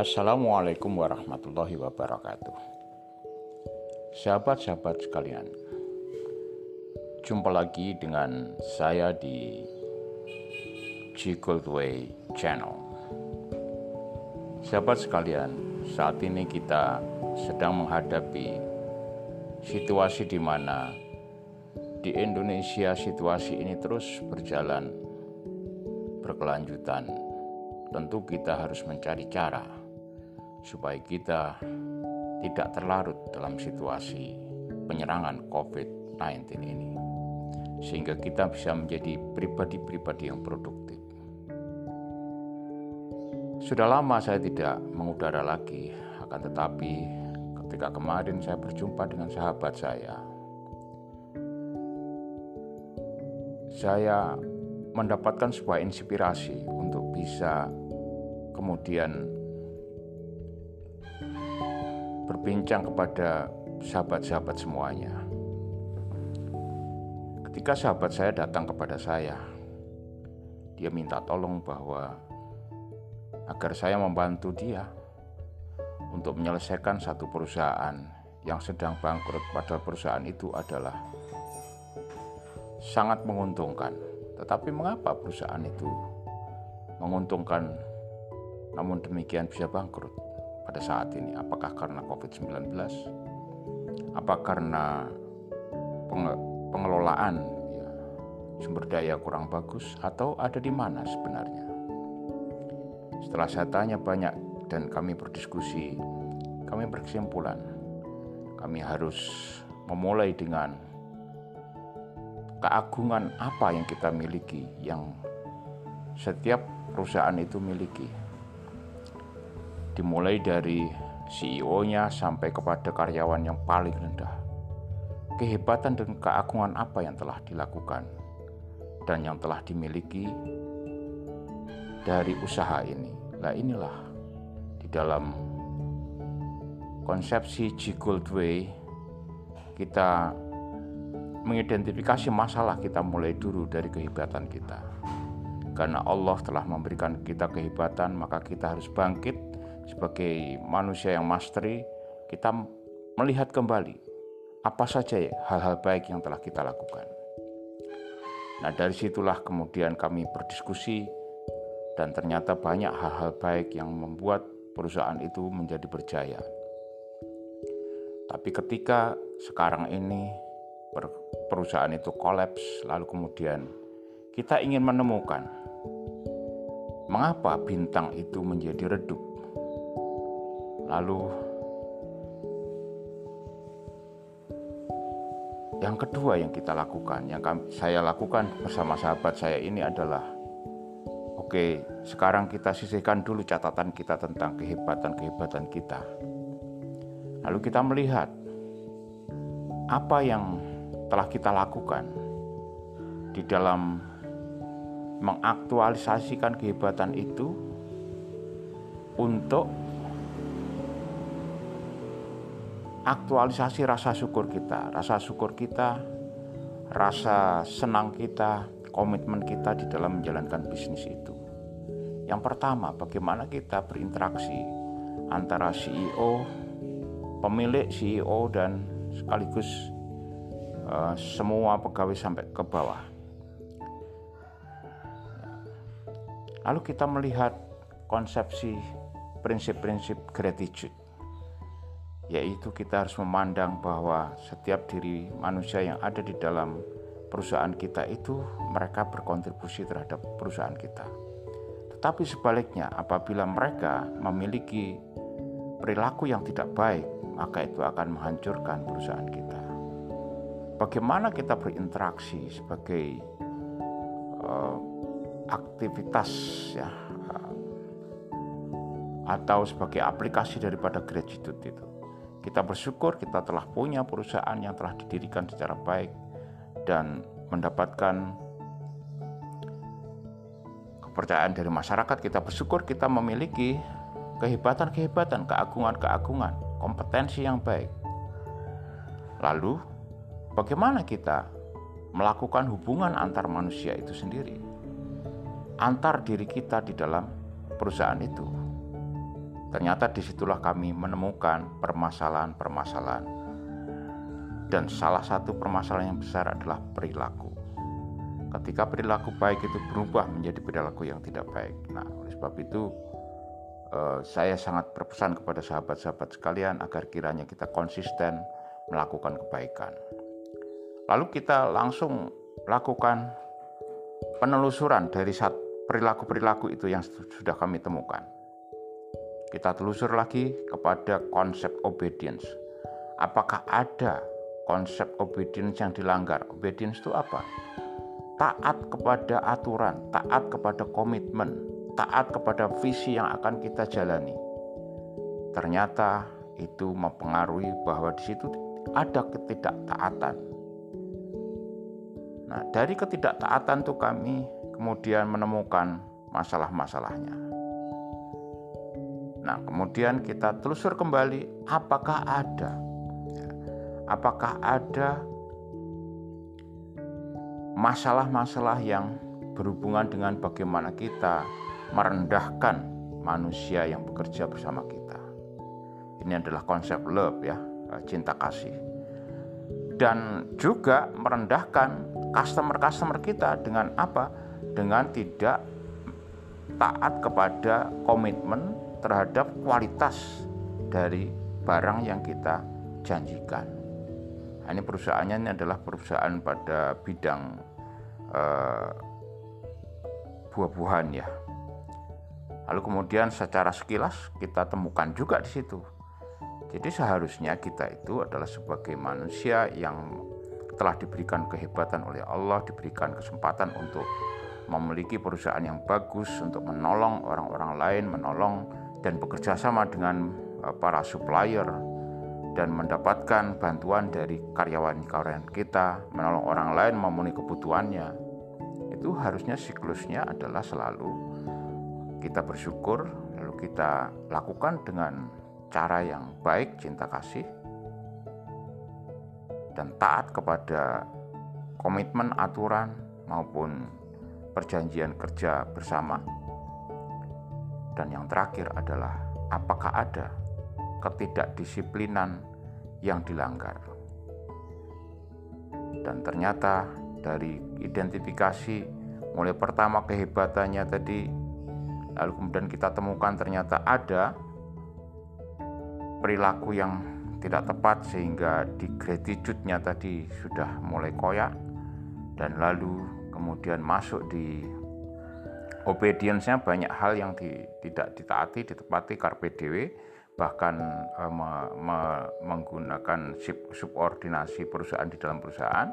Assalamualaikum warahmatullahi wabarakatuh. Sahabat-sahabat sekalian, jumpa lagi dengan saya di Way Channel. Sahabat sekalian, saat ini kita sedang menghadapi situasi di mana di Indonesia situasi ini terus berjalan berkelanjutan. Tentu kita harus mencari cara supaya kita tidak terlarut dalam situasi penyerangan COVID-19 ini, sehingga kita bisa menjadi pribadi-pribadi yang produktif. Sudah lama saya tidak mengudara lagi, akan tetapi ketika kemarin saya berjumpa dengan sahabat saya, saya mendapatkan sebuah inspirasi untuk bisa kemudian berbincang kepada sahabat-sahabat semuanya. Ketika sahabat saya datang kepada saya, dia minta tolong bahwa agar saya membantu dia untuk menyelesaikan satu perusahaan yang sedang bangkrut padahal perusahaan itu adalah sangat menguntungkan. Tetapi mengapa perusahaan itu menguntungkan namun demikian bisa bangkrut? Pada saat ini? Apakah karena COVID-19? Apa karena pengelolaan ya, sumber daya kurang bagus atau ada di mana sebenarnya? Setelah saya tanya banyak dan kami berdiskusi, kami berkesimpulan kami harus memulai dengan keagungan apa yang kita miliki yang setiap perusahaan itu miliki dimulai dari CEO-nya sampai kepada karyawan yang paling rendah. Kehebatan dan keagungan apa yang telah dilakukan dan yang telah dimiliki dari usaha ini. Nah inilah di dalam konsepsi G Gold Way kita mengidentifikasi masalah kita mulai dulu dari kehebatan kita. Karena Allah telah memberikan kita kehebatan, maka kita harus bangkit sebagai manusia yang mastery, kita melihat kembali apa saja ya hal-hal baik yang telah kita lakukan. Nah, dari situlah kemudian kami berdiskusi dan ternyata banyak hal-hal baik yang membuat perusahaan itu menjadi berjaya. Tapi ketika sekarang ini perusahaan itu kolaps, lalu kemudian kita ingin menemukan mengapa bintang itu menjadi redup Lalu yang kedua yang kita lakukan, yang saya lakukan bersama sahabat saya ini adalah oke, sekarang kita sisihkan dulu catatan kita tentang kehebatan-kehebatan kita. Lalu kita melihat apa yang telah kita lakukan di dalam mengaktualisasikan kehebatan itu untuk aktualisasi rasa syukur kita, rasa syukur kita, rasa senang kita, komitmen kita di dalam menjalankan bisnis itu. Yang pertama, bagaimana kita berinteraksi antara CEO, pemilik CEO dan sekaligus uh, semua pegawai sampai ke bawah. Lalu kita melihat konsepsi prinsip-prinsip gratitude yaitu kita harus memandang bahwa setiap diri manusia yang ada di dalam perusahaan kita itu mereka berkontribusi terhadap perusahaan kita. Tetapi sebaliknya, apabila mereka memiliki perilaku yang tidak baik, maka itu akan menghancurkan perusahaan kita. Bagaimana kita berinteraksi sebagai uh, aktivitas ya uh, atau sebagai aplikasi daripada gratitude itu kita bersyukur kita telah punya perusahaan yang telah didirikan secara baik dan mendapatkan kepercayaan dari masyarakat. Kita bersyukur kita memiliki kehebatan-kehebatan, keagungan-keagungan, kompetensi yang baik. Lalu, bagaimana kita melakukan hubungan antar manusia itu sendiri? Antar diri kita di dalam perusahaan itu. Ternyata di situlah kami menemukan permasalahan-permasalahan. Dan salah satu permasalahan yang besar adalah perilaku. Ketika perilaku baik itu berubah menjadi perilaku yang tidak baik. Nah, oleh sebab itu eh, saya sangat berpesan kepada sahabat-sahabat sekalian agar kiranya kita konsisten melakukan kebaikan. Lalu kita langsung lakukan penelusuran dari perilaku-perilaku itu yang sudah kami temukan. Kita telusur lagi kepada konsep obedience. Apakah ada konsep obedience yang dilanggar? Obedience itu apa? taat kepada aturan, taat kepada komitmen, taat kepada visi yang akan kita jalani. Ternyata itu mempengaruhi bahwa di situ ada ketidaktaatan. Nah, dari ketidaktaatan itu kami kemudian menemukan masalah-masalahnya. Nah, kemudian kita telusur kembali apakah ada apakah ada masalah-masalah yang berhubungan dengan bagaimana kita merendahkan manusia yang bekerja bersama kita. Ini adalah konsep love ya, eh, cinta kasih. Dan juga merendahkan customer-customer kita dengan apa? Dengan tidak taat kepada komitmen terhadap kualitas dari barang yang kita janjikan. Nah, ini perusahaannya ini adalah perusahaan pada bidang uh, buah-buahan ya. Lalu kemudian secara sekilas kita temukan juga di situ. Jadi seharusnya kita itu adalah sebagai manusia yang telah diberikan kehebatan oleh Allah, diberikan kesempatan untuk memiliki perusahaan yang bagus untuk menolong orang-orang lain, menolong dan bekerja sama dengan eh, para supplier dan mendapatkan bantuan dari karyawan-karyawan kita, menolong orang lain memenuhi kebutuhannya. Itu harusnya siklusnya adalah selalu kita bersyukur, lalu kita lakukan dengan cara yang baik, cinta kasih, dan taat kepada komitmen aturan maupun perjanjian kerja bersama. Dan yang terakhir adalah apakah ada ketidakdisiplinan yang dilanggar. Dan ternyata dari identifikasi mulai pertama kehebatannya tadi lalu kemudian kita temukan ternyata ada perilaku yang tidak tepat sehingga di gratitude-nya tadi sudah mulai koyak dan lalu kemudian masuk di obedience-nya banyak hal yang di, tidak ditaati, ditepati carpe diewe bahkan uh, me, me, menggunakan subordinasi perusahaan di dalam perusahaan.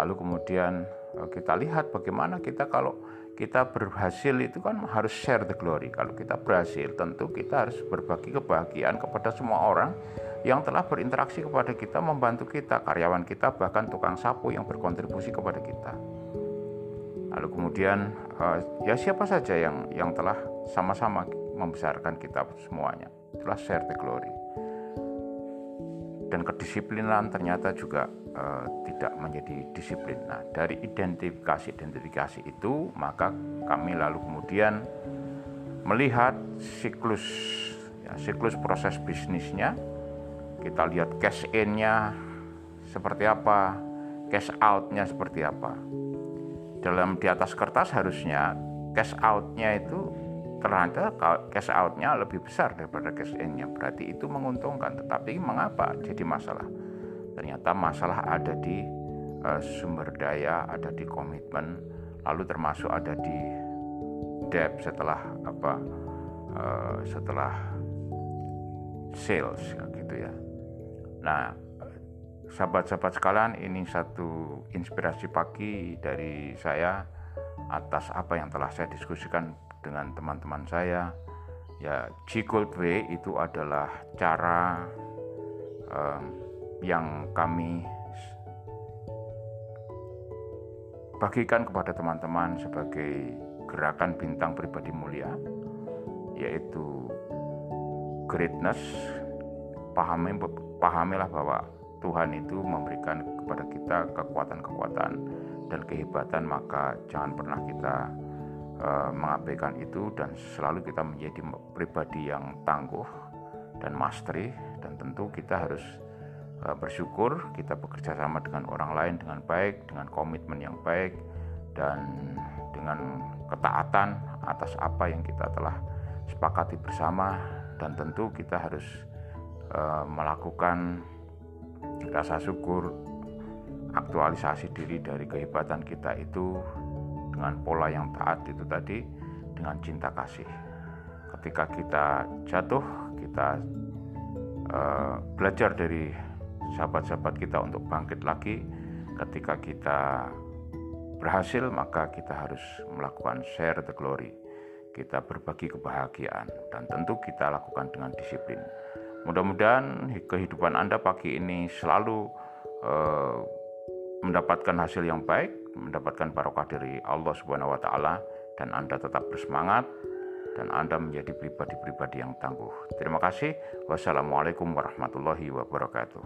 Lalu kemudian uh, kita lihat bagaimana kita kalau kita berhasil itu kan harus share the glory. Kalau kita berhasil tentu kita harus berbagi kebahagiaan kepada semua orang yang telah berinteraksi kepada kita, membantu kita, karyawan kita, bahkan tukang sapu yang berkontribusi kepada kita. Lalu kemudian uh, ya siapa saja yang yang telah sama-sama membesarkan kita semuanya itulah share the glory dan kedisiplinan ternyata juga uh, tidak menjadi disiplin. Nah, dari identifikasi-identifikasi itu, maka kami lalu kemudian melihat siklus ya, siklus proses bisnisnya. Kita lihat cash in-nya seperti apa, cash out-nya seperti apa. Dalam di atas kertas harusnya cash out-nya itu ternyata cash out-nya lebih besar daripada cash in-nya. Berarti itu menguntungkan. Tetapi mengapa jadi masalah? Ternyata masalah ada di uh, sumber daya, ada di komitmen, lalu termasuk ada di debt setelah apa? Uh, setelah sales gitu ya. Nah, sahabat-sahabat sekalian, ini satu inspirasi pagi dari saya atas apa yang telah saya diskusikan dengan teman-teman saya. Ya Gold Way itu adalah cara um, yang kami bagikan kepada teman-teman sebagai gerakan bintang pribadi mulia yaitu greatness. Pahami pahamilah bahwa Tuhan itu memberikan kepada kita kekuatan-kekuatan dan kehebatan maka jangan pernah kita uh, mengabaikan itu dan selalu kita menjadi pribadi yang tangguh dan mastery. Dan tentu kita harus uh, bersyukur kita bekerja sama dengan orang lain dengan baik dengan komitmen yang baik dan dengan ketaatan atas apa yang kita telah sepakati bersama. Dan tentu kita harus uh, melakukan rasa syukur aktualisasi diri dari kehebatan kita itu dengan pola yang taat itu tadi dengan cinta kasih. Ketika kita jatuh kita uh, belajar dari sahabat-sahabat kita untuk bangkit lagi. Ketika kita berhasil maka kita harus melakukan share the glory. Kita berbagi kebahagiaan dan tentu kita lakukan dengan disiplin mudah-mudahan kehidupan Anda pagi ini selalu uh, mendapatkan hasil yang baik, mendapatkan barokah dari Allah Subhanahu wa taala dan Anda tetap bersemangat dan Anda menjadi pribadi-pribadi yang tangguh. Terima kasih. Wassalamualaikum warahmatullahi wabarakatuh.